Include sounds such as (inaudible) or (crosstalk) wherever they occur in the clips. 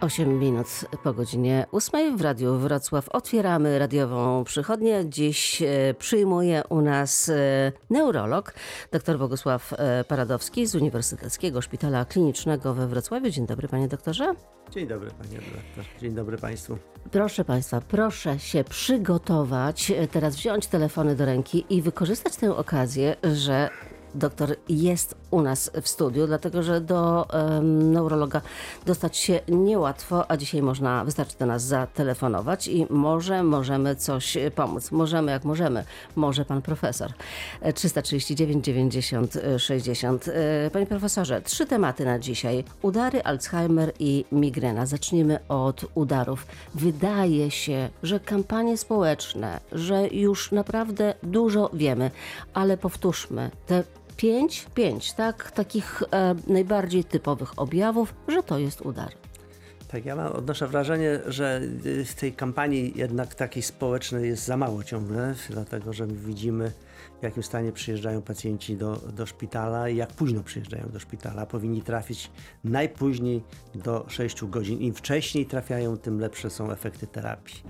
8 minut po godzinie 8 w Radiu Wrocław otwieramy radiową przychodnię. Dziś e, przyjmuje u nas e, neurolog dr Bogusław e, Paradowski z Uniwersyteckiego Szpitala Klinicznego we Wrocławiu. Dzień dobry panie doktorze. Dzień dobry panie redaktor. Dzień dobry państwu. Proszę państwa, proszę się przygotować, teraz wziąć telefony do ręki i wykorzystać tę okazję, że doktor jest u nas w studiu, dlatego że do um, neurologa dostać się niełatwo, a dzisiaj można, wystarczy do nas zatelefonować i może możemy coś pomóc. Możemy jak możemy. Może pan profesor. 339 90 60. Panie profesorze, trzy tematy na dzisiaj. Udary, Alzheimer i migrena. Zacznijmy od udarów. Wydaje się, że kampanie społeczne, że już naprawdę dużo wiemy, ale powtórzmy, te pięć, pięć, tak, takich e, najbardziej typowych objawów, że to jest udar. Tak, ja mam, odnoszę wrażenie, że w tej kampanii jednak takiej społecznej jest za mało ciągle, dlatego że my widzimy, w jakim stanie przyjeżdżają pacjenci do, do szpitala i jak późno przyjeżdżają do szpitala. Powinni trafić najpóźniej do 6 godzin. Im wcześniej trafiają, tym lepsze są efekty terapii.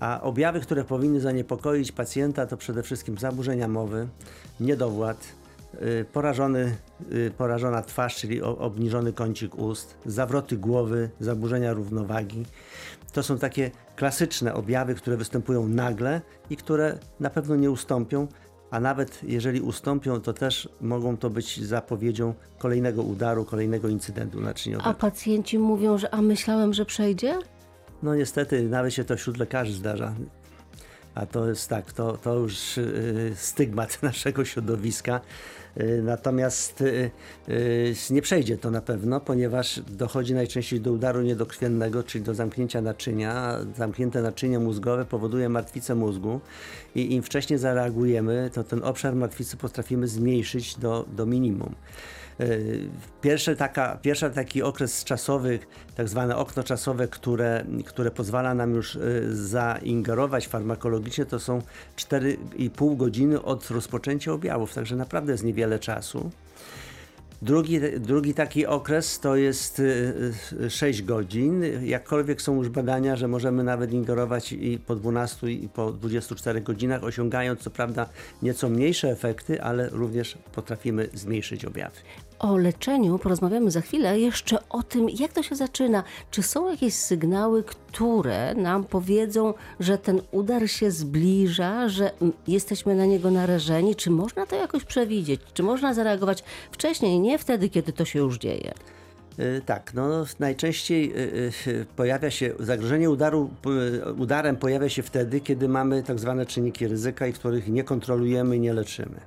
A objawy, które powinny zaniepokoić pacjenta, to przede wszystkim zaburzenia mowy, niedowład, porażony, y, porażona twarz, czyli obniżony kącik ust, zawroty głowy, zaburzenia równowagi. To są takie klasyczne objawy, które występują nagle i które na pewno nie ustąpią, a nawet jeżeli ustąpią, to też mogą to być zapowiedzią kolejnego udaru, kolejnego incydentu naczyniowego. A pacjenci mówią, że a myślałem, że przejdzie? No niestety, nawet się to wśród lekarzy zdarza. A to jest tak, to, to już y, stygmat (laughs) naszego środowiska. Y, natomiast y, nie przejdzie to na pewno, ponieważ dochodzi najczęściej do udaru niedokrwiennego, czyli do zamknięcia naczynia. Zamknięte naczynie mózgowe powoduje martwicę mózgu i im wcześniej zareagujemy, to ten obszar martwicy potrafimy zmniejszyć do, do minimum. Y, pierwszy, taka, pierwszy taki okres czasowy, tak zwane okno czasowe, które, które pozwala nam już y, zaingerować farmakologicznie, to są 4,5 godziny od rozpoczęcia objawów, także naprawdę jest niewiele czasu. Drugi, drugi taki okres to jest 6 y, godzin. Jakkolwiek są już badania, że możemy nawet ingerować i po 12 i po 24 godzinach, osiągając co prawda nieco mniejsze efekty, ale również potrafimy zmniejszyć objawy. O leczeniu porozmawiamy za chwilę. Jeszcze o tym, jak to się zaczyna. Czy są jakieś sygnały, które nam powiedzą, że ten udar się zbliża, że jesteśmy na niego narażeni? Czy można to jakoś przewidzieć? Czy można zareagować wcześniej, nie wtedy, kiedy to się już dzieje? Y, tak, no najczęściej y, y, pojawia się, zagrożenie udaru, udarem pojawia się wtedy, kiedy mamy tak zwane czynniki ryzyka i których nie kontrolujemy nie leczymy.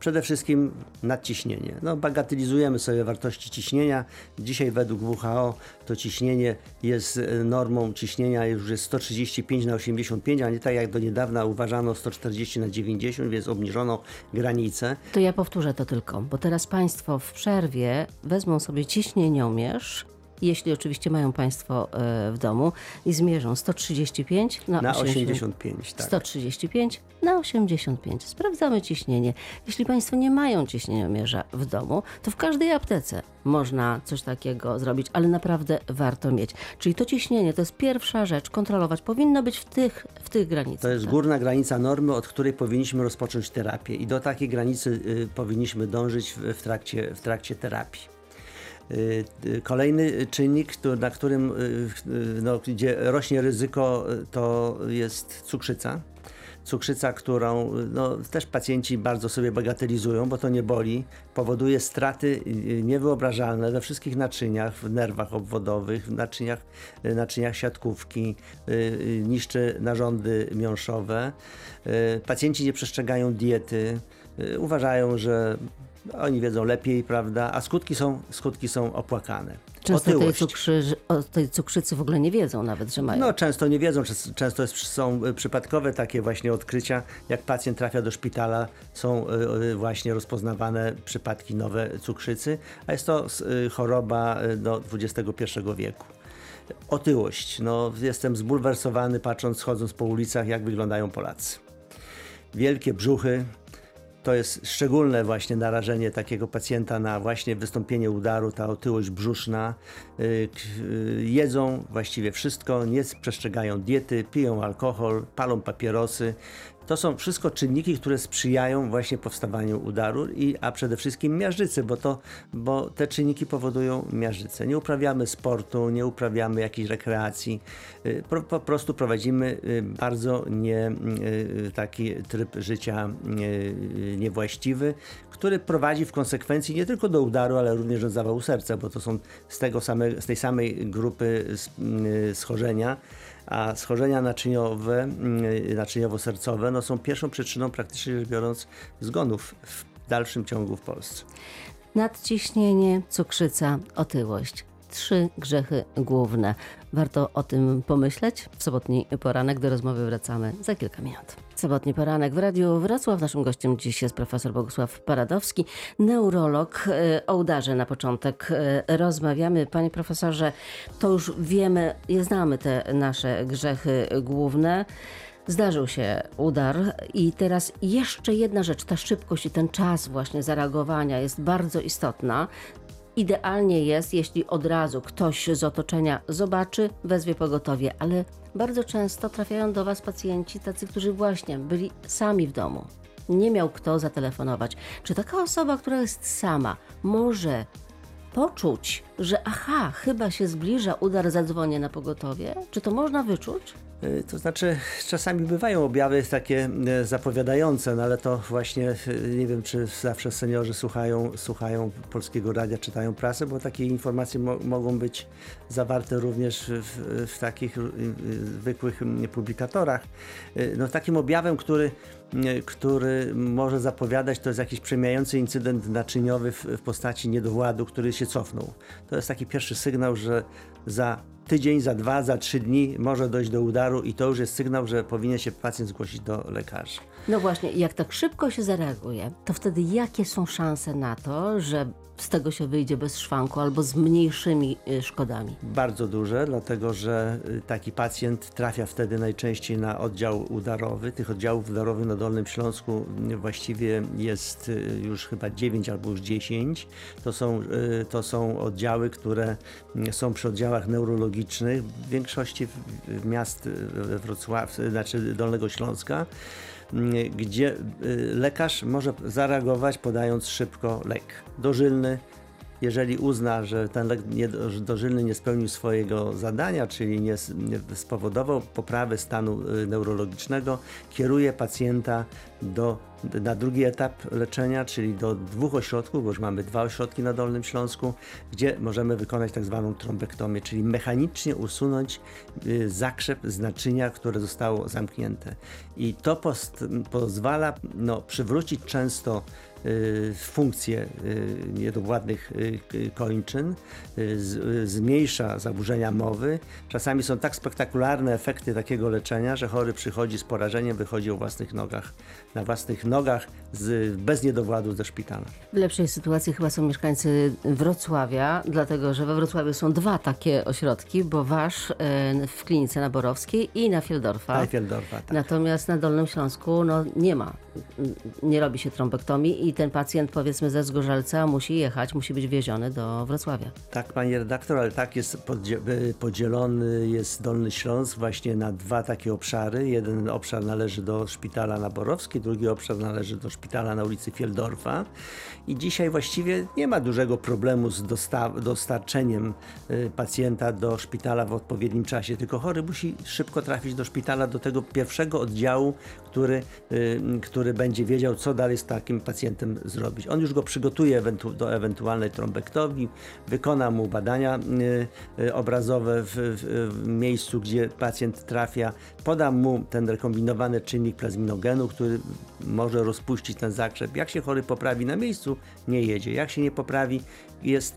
Przede wszystkim nadciśnienie. No, bagatelizujemy sobie wartości ciśnienia. Dzisiaj według WHO to ciśnienie jest normą ciśnienia już jest 135 na 85, a nie tak jak do niedawna uważano 140 na 90, więc obniżono granicę. To ja powtórzę to tylko, bo teraz Państwo w przerwie wezmą sobie ciśnienie zmiomierz, jeśli oczywiście mają Państwo e, w domu i zmierzą 135 na, na 85. Tak. 135 na 85. Sprawdzamy ciśnienie. Jeśli Państwo nie mają ciśnieniomierza w domu, to w każdej aptece można coś takiego zrobić, ale naprawdę warto mieć. Czyli to ciśnienie to jest pierwsza rzecz, kontrolować. Powinno być w tych, w tych granicach. To jest tak? górna granica normy, od której powinniśmy rozpocząć terapię i do takiej granicy y, powinniśmy dążyć w, w, trakcie, w trakcie terapii. Y, y, kolejny czynnik, na którym, y, no, gdzie rośnie ryzyko, to jest cukrzyca. Cukrzyca, którą no, też pacjenci bardzo sobie bagatelizują, bo to nie boli, powoduje straty niewyobrażalne we wszystkich naczyniach, w nerwach obwodowych, w naczyniach, naczyniach siatkówki, niszczy narządy miąższowe. Pacjenci nie przestrzegają diety, uważają, że oni wiedzą lepiej, prawda? A skutki są, skutki są opłakane. Często tej, cukrzy, o tej cukrzycy w ogóle nie wiedzą nawet, że mają. No często nie wiedzą, często jest, są przypadkowe takie właśnie odkrycia. Jak pacjent trafia do szpitala, są e, e, właśnie rozpoznawane przypadki nowe cukrzycy, a jest to e, choroba do XXI wieku. Otyłość. No, jestem zbulwersowany patrząc, chodząc po ulicach, jak wyglądają Polacy. Wielkie brzuchy, to jest szczególne właśnie narażenie takiego pacjenta na właśnie wystąpienie udaru, ta otyłość brzuszna. Y, y, jedzą właściwie wszystko, nie przestrzegają diety, piją alkohol, palą papierosy. To są wszystko czynniki, które sprzyjają właśnie powstawaniu udaru, i, a przede wszystkim miażdżycy, bo, to, bo te czynniki powodują miażdżycę. Nie uprawiamy sportu, nie uprawiamy jakiejś rekreacji, y, po, po prostu prowadzimy bardzo nie, taki tryb życia niewłaściwy, który prowadzi w konsekwencji nie tylko do udaru, ale również do zawału serca, bo to są z, tego same, z tej samej grupy schorzenia, a schorzenia naczyniowe, mm, naczyniowo-sercowe no, są pierwszą przyczyną praktycznie rzecz biorąc zgonów w dalszym ciągu w Polsce. Nadciśnienie, cukrzyca, otyłość trzy grzechy główne. Warto o tym pomyśleć. W sobotni poranek do rozmowy wracamy za kilka minut. Sobotni poranek w Radiu Wrocław. Naszym gościem dziś jest profesor Bogusław Paradowski, neurolog. E, o udarze na początek e, rozmawiamy. Panie profesorze, to już wiemy, znamy te nasze grzechy główne. Zdarzył się udar i teraz jeszcze jedna rzecz, ta szybkość i ten czas właśnie zareagowania jest bardzo istotna. Idealnie jest, jeśli od razu ktoś z otoczenia zobaczy, wezwie pogotowie, ale bardzo często trafiają do Was pacjenci tacy, którzy właśnie byli sami w domu. Nie miał kto zatelefonować. Czy taka osoba, która jest sama, może poczuć, że aha, chyba się zbliża udar, zadzwonię na pogotowie? Czy to można wyczuć? E, to znaczy, czasami bywają objawy takie e, zapowiadające, no ale to właśnie e, nie wiem, czy zawsze seniorzy słuchają, słuchają polskiego radia, czytają prasę, bo takie informacje mo mogą być zawarte również w, w takich zwykłych publikatorach. No, takim objawem, który który może zapowiadać, to jest jakiś przemijający incydent naczyniowy w, w postaci niedowładu, który się cofnął. To jest taki pierwszy sygnał, że za tydzień, za dwa, za trzy dni może dojść do udaru i to już jest sygnał, że powinien się pacjent zgłosić do lekarza. No właśnie, jak tak szybko się zareaguje, to wtedy jakie są szanse na to, że z tego się wyjdzie bez szwanku albo z mniejszymi y, szkodami? Bardzo duże, dlatego że y, taki pacjent trafia wtedy najczęściej na oddział udarowy. Tych oddziałów udarowych na Dolnym Śląsku y, właściwie jest już chyba 9 albo już 10. To są, to są oddziały, które są przy oddziałach neurologicznych w większości miast Wrocław, znaczy Dolnego Śląska gdzie lekarz może zareagować podając szybko lek dożylny, jeżeli uzna, że ten lek dożylny nie spełnił swojego zadania, czyli nie, spowodował poprawy stanu y, neurologicznego, kieruje pacjenta do, na drugi etap leczenia, czyli do dwóch ośrodków, bo już mamy dwa ośrodki na Dolnym Śląsku, gdzie możemy wykonać tak zwaną trombektomię, czyli mechanicznie usunąć y, zakrzep z naczynia, które zostało zamknięte. I to pozwala no, przywrócić często Y, funkcje y, niedowładnych y, kończyn, zmniejsza zaburzenia mowy. Czasami są tak spektakularne efekty takiego leczenia, że chory przychodzi z porażeniem, wychodzi o własnych nogach, na własnych nogach z, bez niedowładu ze szpitala. W lepszej sytuacji chyba są mieszkańcy Wrocławia, dlatego że we Wrocławiu są dwa takie ośrodki, bo wasz w klinice na Borowskiej i na Fieldorfa. Na Fieldorfa tak. Natomiast na Dolnym Śląsku no, nie ma, nie robi się trombektomii i ten pacjent powiedzmy ze Zgorzelca musi jechać, musi być wieziony do Wrocławia. Tak, panie redaktor, ale tak jest podzielony jest Dolny Śląsk właśnie na dwa takie obszary. Jeden obszar należy do szpitala na Borowskiej, drugi obszar należy do szpitala na ulicy Fieldorfa. I dzisiaj właściwie nie ma dużego problemu z dostarczeniem y, pacjenta do szpitala w odpowiednim czasie, tylko chory musi szybko trafić do szpitala, do tego pierwszego oddziału, który, y, który będzie wiedział, co dalej z takim pacjentem zrobić. On już go przygotuje do ewentualnej trombektomii, wykona mu badania y, y, obrazowe w, w, miejscu, gdzie pacjent trafia, poda mu ten rekombinowany czynnik plazminogenu, który może rozpuścić ten zakrzep. Jak się chory poprawi na miejscu, nie jedzie. Jak się nie poprawi, jest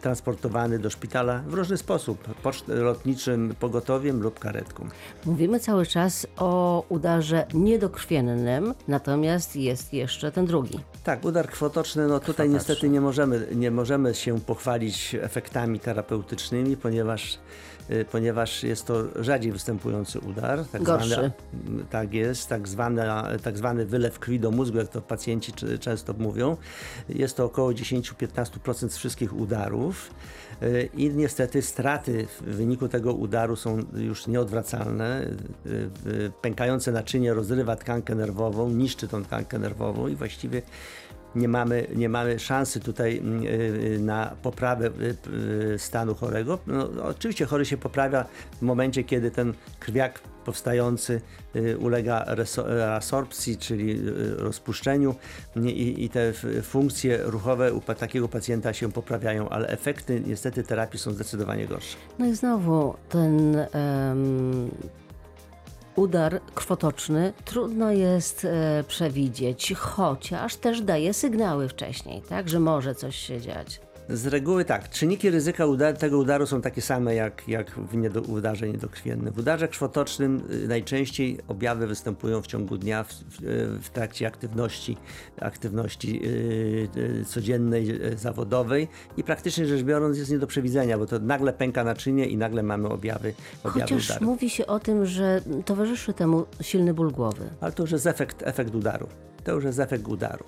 transportowany do szpitala w różny sposób, lotniczym pogotowiem lub karetką. Mówimy cały czas o udarze niedokrwiennym, natomiast jest jeszcze ten drugi. Tak, udar krwotoczny, no tutaj niestety nie możemy, nie możemy się pochwalić efektami terapeutycznymi, ponieważ y, ponieważ jest to rzadziej występujący udar. Tak Gorszy. Zwany, tak jest, tak zwany, tak zwany wylew krwi do mózgu, jak to pacjenci często mówią. Jest to około 10-15% z wszystkich udarów. Y, I niestety straty w wyniku tego udaru są już nieodwracalne. Y, y, Pękające naczynie rozrywa tkankę nerwową, niszczy tą tkankę nerwową i właściwie nie mamy, nie mamy szansy tutaj mm, y, y, na poprawę y, stanu chorego. No, oczywiście chory się poprawia w momencie, kiedy ten krwiak powstający ulega reso- resorpcji, czyli rozpuszczeniu i, i te funkcje ruchowe u takiego pacjenta się poprawiają, ale efekty niestety terapii są zdecydowanie gorsze. No i znowu ten em, udar krwotoczny trudno jest e, przewidzieć, chociaż też daje sygnały wcześniej, tak, że może coś się dziać. Z reguły tak, czynniki ryzyka uda- tego udaru są takie same jak, jak w niedo- udarze niedokrwiennym. W udarze krwotocznym y, najczęściej objawy występują w ciągu dnia, w, w, w trakcie aktywności, aktywności y, y, codziennej, y, zawodowej i praktycznie rzecz biorąc jest nie do przewidzenia, bo to nagle pęka naczynie i nagle mamy objawy, objawy Chociaż udaru. mówi się o tym, że towarzyszy temu silny ból głowy. Ale to już jest efekt, efekt udaru. To już jest efekt udaru.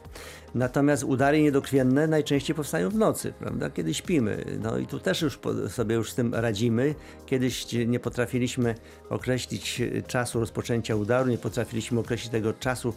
Natomiast udary niedokrwienne najczęściej powstają w nocy, prawda? Kiedy śpimy. No i tu też już sobie już z tym radzimy. Kiedyś nie potrafiliśmy określić czasu rozpoczęcia udaru, nie potrafiliśmy określić tego czasu,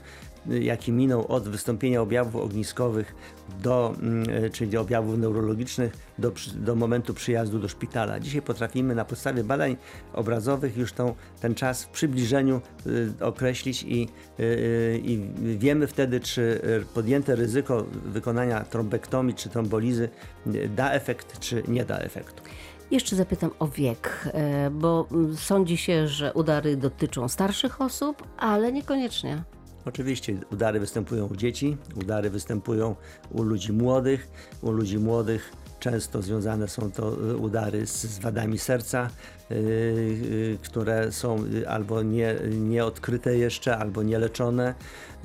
jaki minął od wystąpienia objawów ogniskowych do, mm, e, czyli objawów neurologicznych do, do momentu przyjazdu do szpitala. Dzisiaj potrafimy na podstawie badań obrazowych już tą, ten czas w przybliżeniu y, określić i, y, i wiemy wtedy, czy y, podjęte ryzyko wykonania trombektomii czy trombolizy y, da efekt, czy nie da efektu. Jeszcze zapytam o wiek, bo mm, sądzi się, że udary dotyczą starszych osób, ale niekoniecznie. Oczywiście udary występują u dzieci, udary występują u ludzi młodych. U ludzi młodych często związane są to y, udary z, z wadami serca, y, y, które są y, albo nie, nieodkryte jeszcze, albo nieleczone.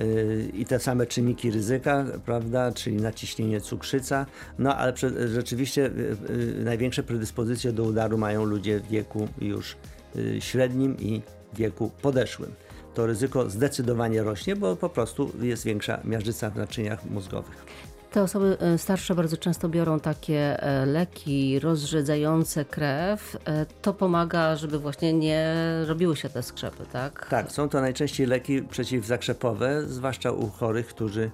Y, I te same czynniki ryzyka, prawda, czyli naciśnienie cukrzyca. No ale rzeczywiście największe predyspozycje do udaru mają ludzie w wieku już średnim i wieku podeszłym to ryzyko zdecydowanie rośnie, bo po prostu jest większa miażdżyca w naczyniach mózgowych. Te osoby e, starsze bardzo często biorą takie e, leki rozrzedzające krew. E, To pomaga, żeby właśnie nie robiły się te skrzepy, tak? Tak, są to najczęściej leki przeciwzakrzepowe, zwłaszcza u chorych, którzy,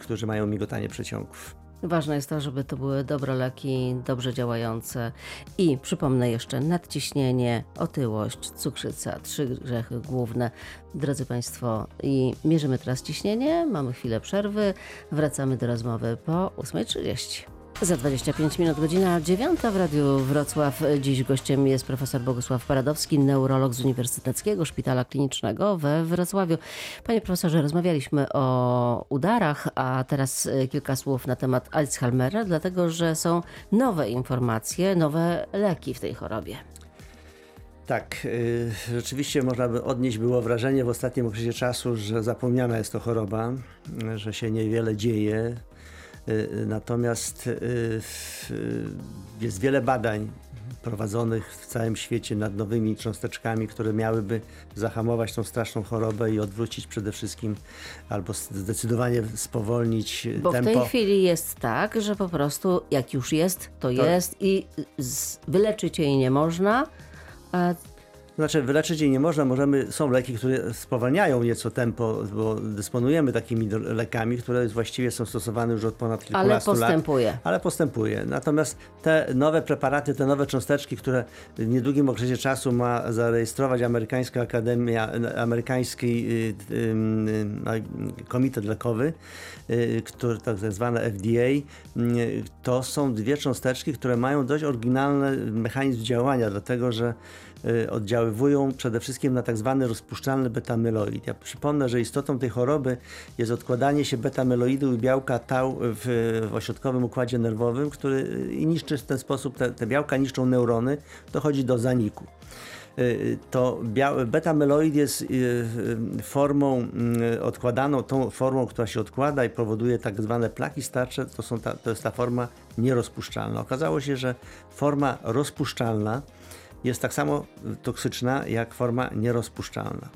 którzy mają migotanie przeciągów. Ważne jest to, żeby to były dobre leki, dobrze działające. I przypomnę jeszcze nadciśnienie, otyłość, cukrzyca, trzy grzechy główne. Drodzy Państwo, i mierzymy teraz ciśnienie, mamy chwilę przerwy, wracamy do rozmowy po 8.30. Za 25 minut, godzina 9 w Radiu Wrocław. Dziś gościem jest profesor Bogusław Paradowski, neurolog z Uniwersyteckiego Szpitala Klinicznego we Wrocławiu. Panie profesorze, rozmawialiśmy o udarach, a teraz e, kilka słów na temat Alzheimera, dlatego że są nowe informacje, nowe leki w tej chorobie. Tak, y, rzeczywiście można by odnieść było wrażenie w ostatnim okresie czasu, że zapomniana jest to choroba, y, że się niewiele dzieje. Y, y, Natomiast y, jest wiele badań prowadzonych w całym świecie nad nowymi cząsteczkami, które miałyby zahamować tą straszną chorobę i odwrócić przede wszystkim albo zdecydowanie spowolnić Bo tempo. w tej chwili jest tak, że po prostu jak już jest, to, jest i wyleczyć jej nie można. Znaczy, wyleczyć jej nie można, możemy, są leki, które spowalniają nieco tempo, bo dysponujemy takimi lekami, które właściwie są stosowane już od ponad ale kilkunastu lat. postępuje. Ale postępuje. Natomiast te nowe preparaty, te nowe cząsteczki, które w niedługim okresie czasu ma zarejestrować Amerykańska Akademia, Amerykański y, y, y, Komitet Lekowy, który, tak zwane FDA, to są dwie cząsteczki, które mają dość oryginalny mechanizm działania, dlatego że oddziaływują przede wszystkim na tak zwany rozpuszczalny betamyloid. Ja przypomnę, że istotą tej choroby jest odkładanie się betamyloidu i białka tau w, w ośrodkowym układzie nerwowym, który i niszczy w ten sposób, te, te białka niszczą neurony, dochodzi do zaniku. Y, To beta-amyloid jest y, y, formą y, odkładaną, tą formą, która się odkłada i powoduje tak zwane plaki starcze, to, są ta, to jest ta forma nierozpuszczalna. Okazało się, że forma rozpuszczalna jest tak samo toksyczna jak forma nierozpuszczalna.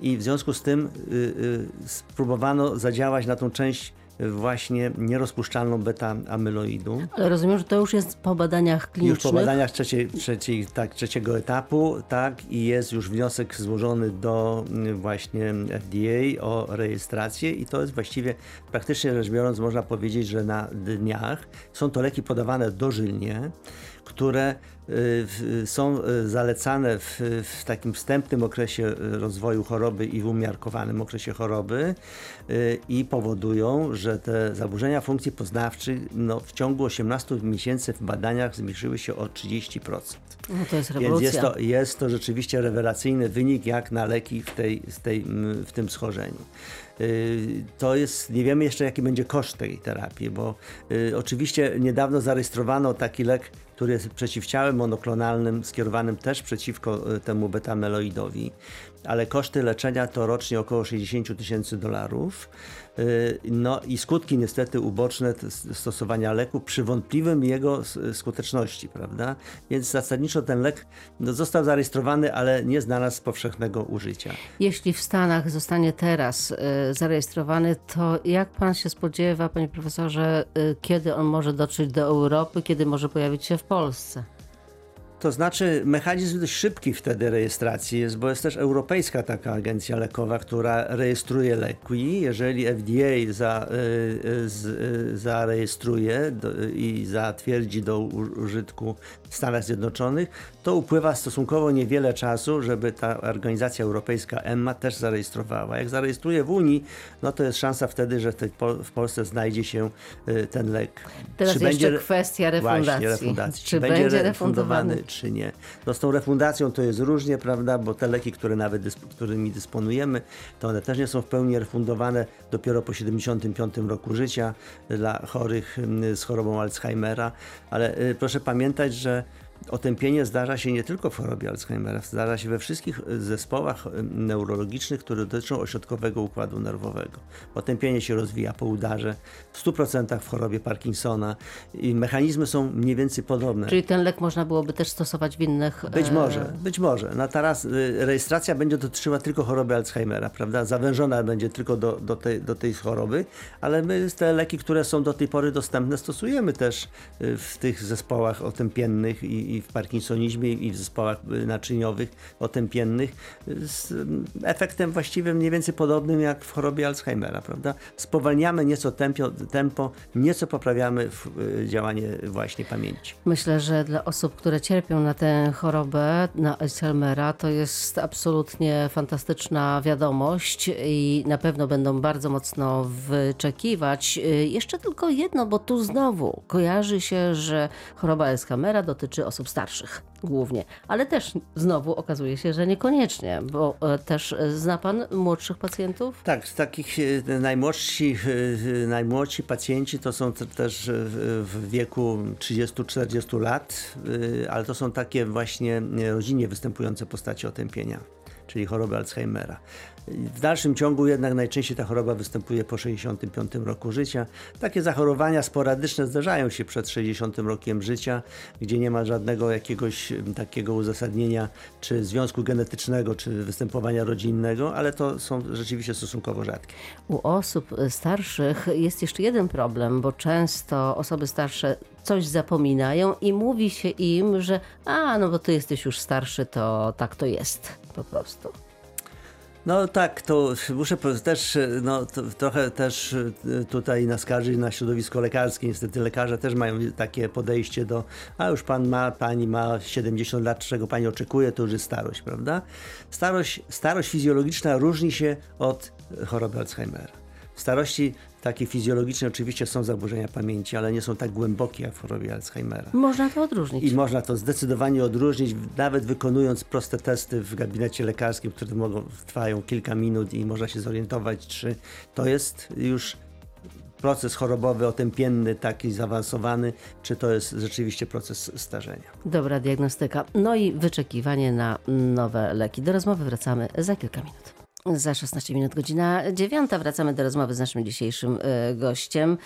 I w związku z tym y, y, spróbowano zadziałać na tą część właśnie nierozpuszczalną beta-amyloidu. Ale rozumiem, że to już jest po badaniach klinicznych. Już po badaniach trzeciej, trzeciej, tak, trzeciego etapu, tak, i jest już wniosek złożony do właśnie FDA o rejestrację i to jest właściwie praktycznie rzecz biorąc można powiedzieć, że na dniach są to leki podawane dożylnie, które y, są y, zalecane w, w, takim wstępnym okresie y, rozwoju choroby i w umiarkowanym okresie choroby i powodują, że te zaburzenia funkcji poznawczych no, w ciągu 18 miesięcy w badaniach zmniejszyły się o 30%. No to jest rewolucja. Więc jest to, jest to rzeczywiście rewelacyjny wynik jak na leki w, tej, w, tej, w tym schorzeniu. To jest, nie wiemy jeszcze jaki będzie koszt tej terapii, bo oczywiście niedawno zarejestrowano taki lek który jest przeciwciałem monoklonalnym skierowanym też przeciwko e, temu beta-meloidowi, ale koszty leczenia to rocznie około 60 tysięcy dolarów. Y, no i skutki niestety uboczne stosowania leku przy wątpliwym jego skuteczności, prawda? Więc zasadniczo ten lek no, został zarejestrowany, ale nie znalazł powszechnego użycia. Jeśli w Stanach zostanie teraz y, zarejestrowany, to jak pan się spodziewa, panie profesorze, y, kiedy on może dotrzeć do Europy, kiedy może pojawić się w Polsce? To znaczy, mechanizm dość szybki wtedy rejestracji jest, bo jest też europejska taka agencja lekowa, która rejestruje leki. Jeżeli FDA za, y, y, z, y, zarejestruje do, i zatwierdzi do użytku w Stanach Zjednoczonych, to upływa stosunkowo niewiele czasu, żeby ta organizacja europejska EMMA też zarejestrowała. Jak zarejestruje w Unii, no to jest szansa wtedy, że w Polsce znajdzie się ten lek. Teraz Czy jeszcze będzie, kwestia refundacji. Właśnie, refundacji. Czy, Czy będzie, będzie refundowany? Czy nie. No z tą refundacją to jest różnie, prawda, bo te leki, które nawet dysp którymi dysponujemy, to one też nie są w pełni refundowane dopiero po 75 roku życia dla chorych mm, z chorobą Alzheimera, ale y, proszę pamiętać, że Otępienie zdarza się nie tylko w chorobie Alzheimera, zdarza się we wszystkich zespołach neurologicznych, które dotyczą ośrodkowego układu nerwowego. Otępienie się rozwija po udarze, w 100% w chorobie Parkinsona i mechanizmy są mniej więcej podobne. Czyli ten lek można byłoby też stosować w innych... Być e, może, być może. Na teraz rejestracja będzie dotyczyła tylko choroby Alzheimera, prawda? Zawężona będzie tylko do, do, tej, do tej choroby, ale my te leki, które są do tej pory dostępne, stosujemy też w tych zespołach otępiennych i, i w parkinsonizmie, i w zespołach naczyniowych, otępiennych, z efektem właściwie mniej więcej podobnym jak w chorobie Alzheimera, prawda? Spowalniamy nieco tempo, tempo nieco poprawiamy y, działanie właśnie pamięci. Myślę, że dla osób, które cierpią na tę chorobę, na Alzheimera, to jest absolutnie fantastyczna wiadomość i na pewno będą bardzo mocno wyczekiwać. Y, jeszcze tylko jedno, bo tu znowu kojarzy się, że choroba Alzheimera dotyczy osób starszych głównie, ale też znowu okazuje się, że niekoniecznie, bo e, też e, zna pan młodszych pacjentów? Tak, z takich e, najmłodsi, najmłodsi pacjenci to są też w wieku 30-40 lat, ale to są takie właśnie rodzinnie występujące postacie otępienia czyli choroby Alzheimera. W dalszym ciągu jednak najczęściej ta choroba występuje po 65 roku życia. Takie zachorowania sporadyczne zdarzają się przed 60 rokiem życia, gdzie nie ma żadnego jakiegoś takiego uzasadnienia, czy związku genetycznego, czy występowania rodzinnego, ale to są rzeczywiście stosunkowo rzadkie. U osób starszych jest jeszcze jeden problem, bo często osoby starsze coś zapominają i mówi się im, że a, no bo ty jesteś już starszy, to tak to jest po prostu. No tak, to muszę też no, trochę też y, tutaj naskarżyć na środowisko lekarskie. Niestety lekarze też mają takie podejście do, a już pan ma, pani ma 70 lat, czego pani oczekuje, to już jest starość, prawda? Starość, starość fizjologiczna różni się od choroby Alzheimera. W starości takie fizjologiczne oczywiście są zaburzenia pamięci, ale nie są tak głębokie jak w chorobie Alzheimera. Można to odróżnić. I można to zdecydowanie odróżnić, nawet wykonując proste testy w gabinecie lekarskim, które mogą, trwają kilka minut i można się zorientować, czy to jest już proces chorobowy, otępienny, taki zaawansowany, czy to jest rzeczywiście proces starzenia. Dobra diagnostyka. No i wyczekiwanie na nowe leki. Do rozmowy wracamy za kilka minut. Za 16 minut, godzina 9. Wracamy do rozmowy z naszym dzisiejszym e, gościem.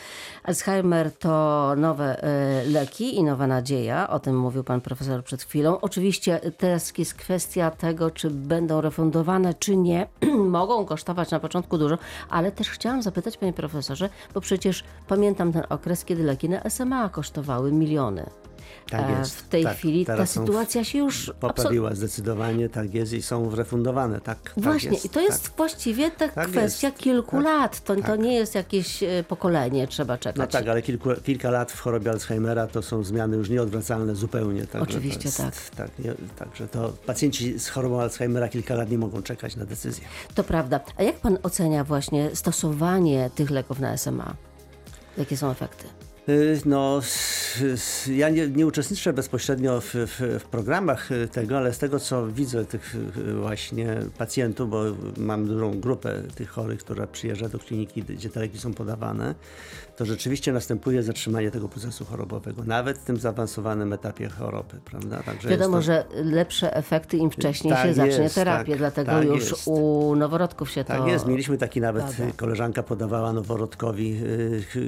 Alzheimer to nowe e, leki i nowa nadzieja. O tym mówił pan profesor przed chwilą. Oczywiście teraz jest kwestia tego, czy będą refundowane, czy nie. (clears throat) Mogą kosztować na początku dużo, ale też chciałam zapytać, panie profesorze, bo przecież pamiętam ten okres, kiedy leki na SMA kosztowały miliony. Tak E, jest. W tej tak, chwili ta w- sytuacja się już Poprawiła zdecydowanie, tak jest i są refundowane, tak. tak Właśnie, jest, i to jest właściwie ta Tak kwestia jest, kilku tak, lat. To, to tak. nie jest jakieś e, pokolenie, trzeba czekać. No tak, ale kilku, kilka lat w chorobie Alzheimera to są zmiany już nieodwracalne zupełnie. Oczywiście jest, tak. tak nie, także to pacjenci z chorobą Alzheimera kilka lat nie mogą czekać na decyzję. To prawda. A jak pan ocenia właśnie stosowanie tych leków na SMA? Jakie są efekty? Y, No, ja nie, nie uczestniczę bezpośrednio w, w, w programach y, tego, ale z tego co widzę tych y, właśnie pacjentów, bo mam dużą grupę tych chorych, która przyjeżdża do kliniki, gdzie te leki są podawane, to rzeczywiście następuje zatrzymanie tego procesu chorobowego, nawet w tym zaawansowanym etapie choroby, prawda? Także Wiadomo, jest to, że lepsze efekty im wcześniej Tak się zacznie jest, terapię, tak, dlatego tak już jest. u noworodków się Tak to... jest, mieliśmy taki nawet, bada. koleżanka podawała noworodkowi,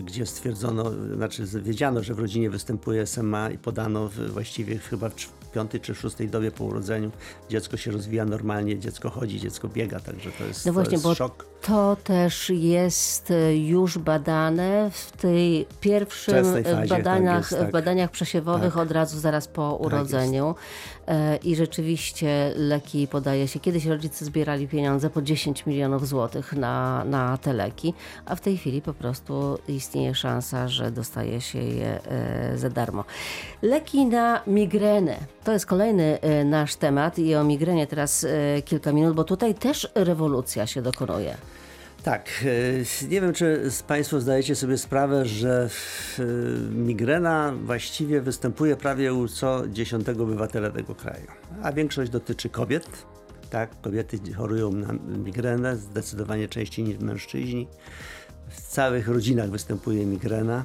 gdzie stwierdzono, znaczy wiedziano, że w rodzinie występuje SMA i podano w, właściwie chyba w piątej czy szóstej dobie po urodzeniu. Dziecko się rozwija normalnie, dziecko chodzi, dziecko biega, także to jest, No to właśnie, jest bo szok. to też jest e, już badane w tej pierwszym e, fazie, tak badaniach, jest, tak. w badaniach przesiewowych Tak. od razu zaraz po urodzeniu. E, I rzeczywiście leki podaje się. Kiedyś rodzice zbierali pieniądze po 10 milionów złotych na, na te leki, a w tej chwili po prostu istnieje szansa, że dostaje się je za darmo. Leki na migrenę. To jest kolejny e, nasz temat i o migrenie teraz e, kilka minut, bo tutaj też rewolucja się dokonuje. Tak, y, nie wiem, czy Państwo zdajecie sobie sprawę, że migrena właściwie występuje prawie u co dziesiątego obywatela tego kraju, a większość dotyczy kobiet. Tak, kobiety chorują na migrenę zdecydowanie częściej niż mężczyźni. W całych rodzinach występuje migrena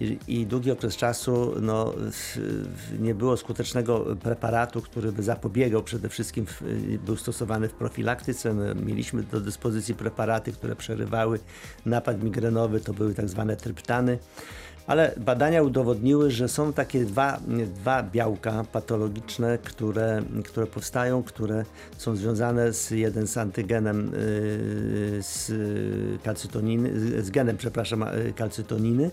i, długi okres czasu no, nie było skutecznego preparatu, który by zapobiegał przede wszystkim, w, był stosowany w profilaktyce. My mieliśmy do dyspozycji preparaty, które przerywały napad migrenowy, to były tak zwane tryptany. Ale badania udowodniły, że są takie dwa, dwa białka patologiczne, które, które powstają, które są związane z jeden z antygenem yy, z kalcytoniny, z genem, przepraszam, kalcytoniny,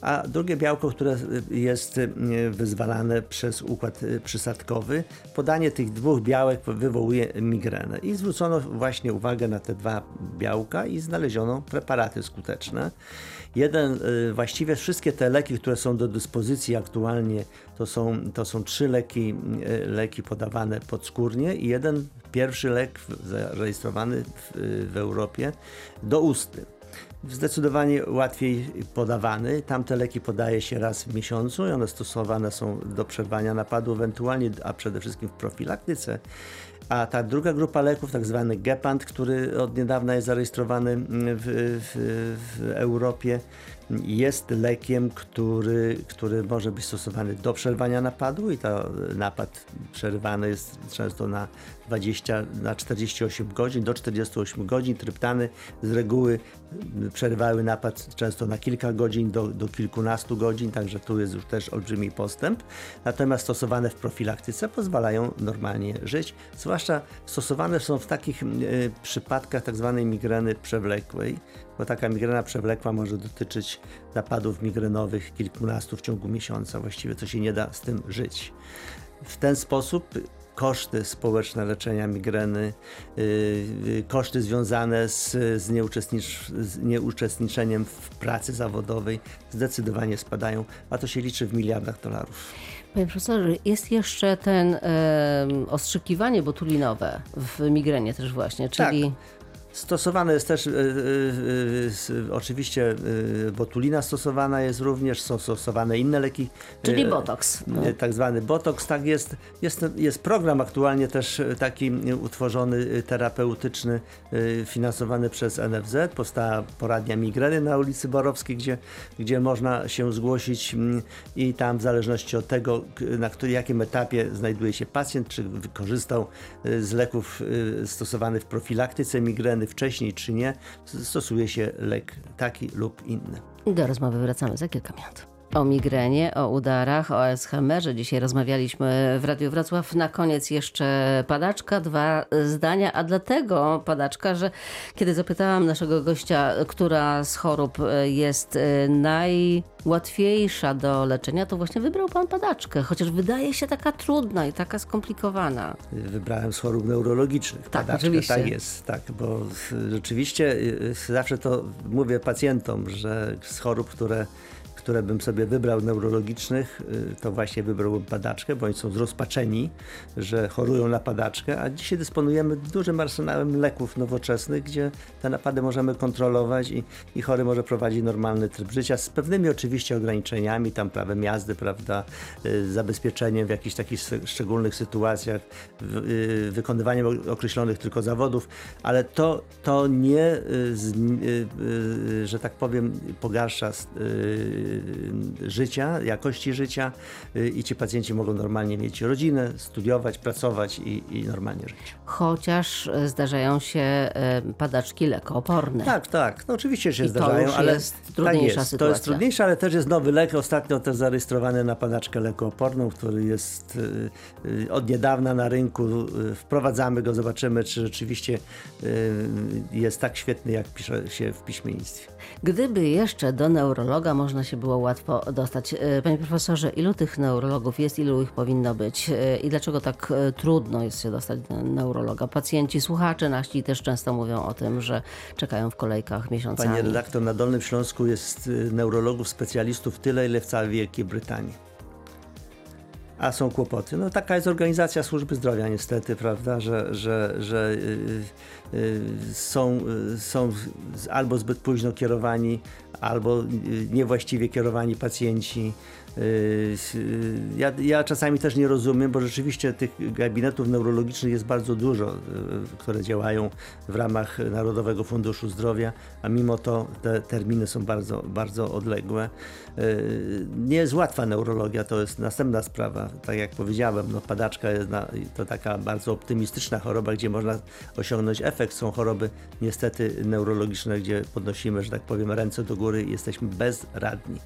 a drugie białko, które jest yy, wyzwalane przez układ yy, przysadkowy. Podanie tych dwóch białek wywołuje migrenę. I zwrócono właśnie uwagę na te dwa białka i znaleziono preparaty skuteczne. Jeden, y, właściwie wszystkie te leki, które są do dyspozycji aktualnie, to są, to są trzy leki, y, leki podawane podskórnie i jeden pierwszy lek zarejestrowany w, y, w Europie do usty. Zdecydowanie łatwiej podawany. Tamte leki podaje się raz w miesiącu i one stosowane są do przerwania napadu ewentualnie, a przede wszystkim w profilaktyce. A ta druga grupa leków, tak zwany Gepant, który od niedawna jest zarejestrowany w, w, w Europie, jest lekiem, który, który może być stosowany do przerwania napadu i ta napad przerywany jest często na 20, na 48 godzin, do 48 godzin. Tryptany z reguły przerywały napad często na kilka godzin, do, do kilkunastu godzin, także tu jest już też olbrzymi postęp. Natomiast stosowane w profilaktyce pozwalają normalnie żyć, zwłaszcza stosowane są w takich y, przypadkach tak zwanej migreny przewlekłej, bo taka migrena przewlekła może dotyczyć napadów migrenowych kilkunastu w ciągu miesiąca. Właściwie to się nie da z tym żyć. W ten sposób koszty społeczne leczenia migreny, yy, yy, koszty związane z, z, nieuczestnicz, z nieuczestniczeniem w pracy zawodowej zdecydowanie spadają, a to się liczy w miliardach dolarów. Panie profesorze, jest jeszcze ten ostrzykiwanie botulinowe w migrenie też właśnie, czyli Tak. Stosowane jest też, y, y, y, oczywiście y, botulina stosowana jest również, są stosowane inne leki. Czyli y, botoks. y, tak zwany botoks, tak jest, jest, jest program aktualnie też taki utworzony, terapeutyczny, finansowany przez NFZ, powstała poradnia migreny na ulicy Borowskiej, gdzie, gdzie można się zgłosić mm, i tam w zależności od tego, na który, jakim etapie znajduje się pacjent, czy wykorzystał y, z leków stosowanych w profilaktyce migreny wcześniej, czy nie, stosuje się lek taki lub inny. Do rozmowy wracamy za kilka minut. O migrenie, o udarach, o Alzheimerze. Dzisiaj rozmawialiśmy w Radiu Wrocław. Na koniec jeszcze padaczka, dwa zdania, a dlatego padaczka, że kiedy zapytałam naszego gościa, która z chorób jest najłatwiejsza do leczenia, to właśnie wybrał pan padaczkę, chociaż wydaje się taka trudna i taka skomplikowana. Wybrałem z chorób neurologicznych. Tak, padaczkę. oczywiście. Tak jest, tak, bo rzeczywiście y, y, zawsze to mówię pacjentom, że z chorób, które, które bym sobie wybrał neurologicznych, y, to właśnie wybrałbym padaczkę, bo oni są zrozpaczeni, że chorują na padaczkę, a dzisiaj dysponujemy dużym arsenałem leków nowoczesnych, gdzie te napady możemy kontrolować i, i chory może prowadzić normalny tryb życia z pewnymi oczywiście ograniczeniami, tam prawem jazdy, prawda, y, zabezpieczeniem w jakichś takich szczególnych sytuacjach, y, wykonywaniem określonych tylko zawodów, ale to, to nie, że tak powiem, pogarsza życia, jakości życia y, i ci pacjenci mogą normalnie mieć rodzinę, studiować, pracować i, i normalnie żyć. Chociaż e, zdarzają się padaczki lekooporne. Tak, tak. No oczywiście się I zdarzają, ale jest tak trudniejsza jest. To jest sytuacja. trudniejsze, ale też jest nowy lek, ostatnio też zarejestrowany na padaczkę lekooporną, który jest y, y, od niedawna na rynku. Y, Wprowadzamy go, zobaczymy, czy rzeczywiście y, jest tak świetny, jak pisze się w piśmiennictwie. Gdyby jeszcze do neurologa można się było łatwo dostać. E, Panie profesorze, ilu tych neurologów jest, ilu ich powinno być E, i dlaczego tak e, trudno jest się dostać do neurologa? Pacjenci, słuchacze nasi też często mówią o tym, że czekają w kolejkach miesiącami. Panie redaktor, na Dolnym Śląsku jest neurologów, specjalistów tyle, ile w całej Wielkiej Brytanii. A są kłopoty. No taka jest organizacja służby zdrowia niestety, prawda, że, że, że y, y, są, y, są albo zbyt późno kierowani, albo y, niewłaściwie kierowani pacjenci. Y, y, Ja, ja czasami też nie rozumiem, bo rzeczywiście tych gabinetów neurologicznych jest bardzo dużo, które działają w ramach Narodowego Funduszu Zdrowia, a mimo to te terminy są bardzo, bardzo odległe. Nie jest łatwa neurologia, to jest następna sprawa. Tak jak powiedziałem, no padaczka jest na, to taka bardzo optymistyczna choroba, gdzie można osiągnąć efekt. Są choroby niestety neurologiczne, gdzie podnosimy, że tak powiem, ręce do góry i jesteśmy bezradni.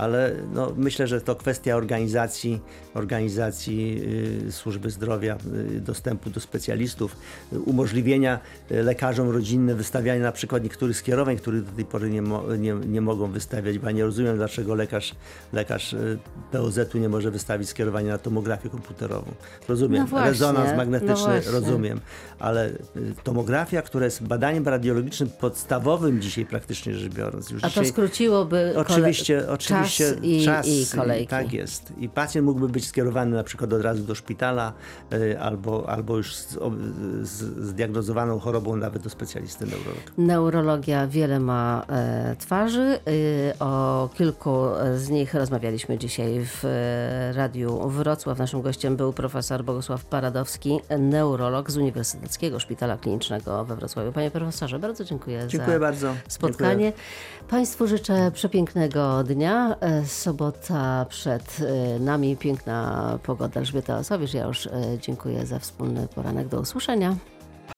Ale no, myślę, że to kwestia organizacji, organizacji y, służby zdrowia, y, dostępu do specjalistów, y, umożliwienia lekarzom rodzinnym wystawiania na przykład niektórych skierowań, których do tej pory nie, mo, nie, nie mogą wystawiać, bo ja nie rozumiem, dlaczego lekarz, lekarz y, POZ-u nie może wystawić skierowania na tomografię komputerową. Rozumiem, No właśnie, rezonans no magnetyczny właśnie. rozumiem, ale y, tomografia, która jest badaniem radiologicznym podstawowym dzisiaj praktycznie rzecz biorąc. Już A to dzisiaj, skróciłoby Oczywiście, oczywiście czas i, czas i kolejki. Tak jest. I pacjent mógłby być skierowany na przykład od razu do szpitala y, albo, albo już z, o- z zdiagnozowaną chorobą nawet do specjalisty neurologa. Neurologia wiele ma e, twarzy. Y, o kilku z nich rozmawialiśmy dzisiaj w e, Radiu Wrocław. Naszym gościem był profesor Bogusław Paradowski, neurolog z Uniwersyteckiego Szpitala Klinicznego we Wrocławiu. Panie profesorze, bardzo dziękuję, Dziękuję za bardzo. spotkanie. Dziękuję. Państwu życzę przepięknego dnia. E, Sobota przed e, nami, piękna pogoda. Elżbieta Osowicz, ja już e, dziękuję za wspólny poranek. Do usłyszenia.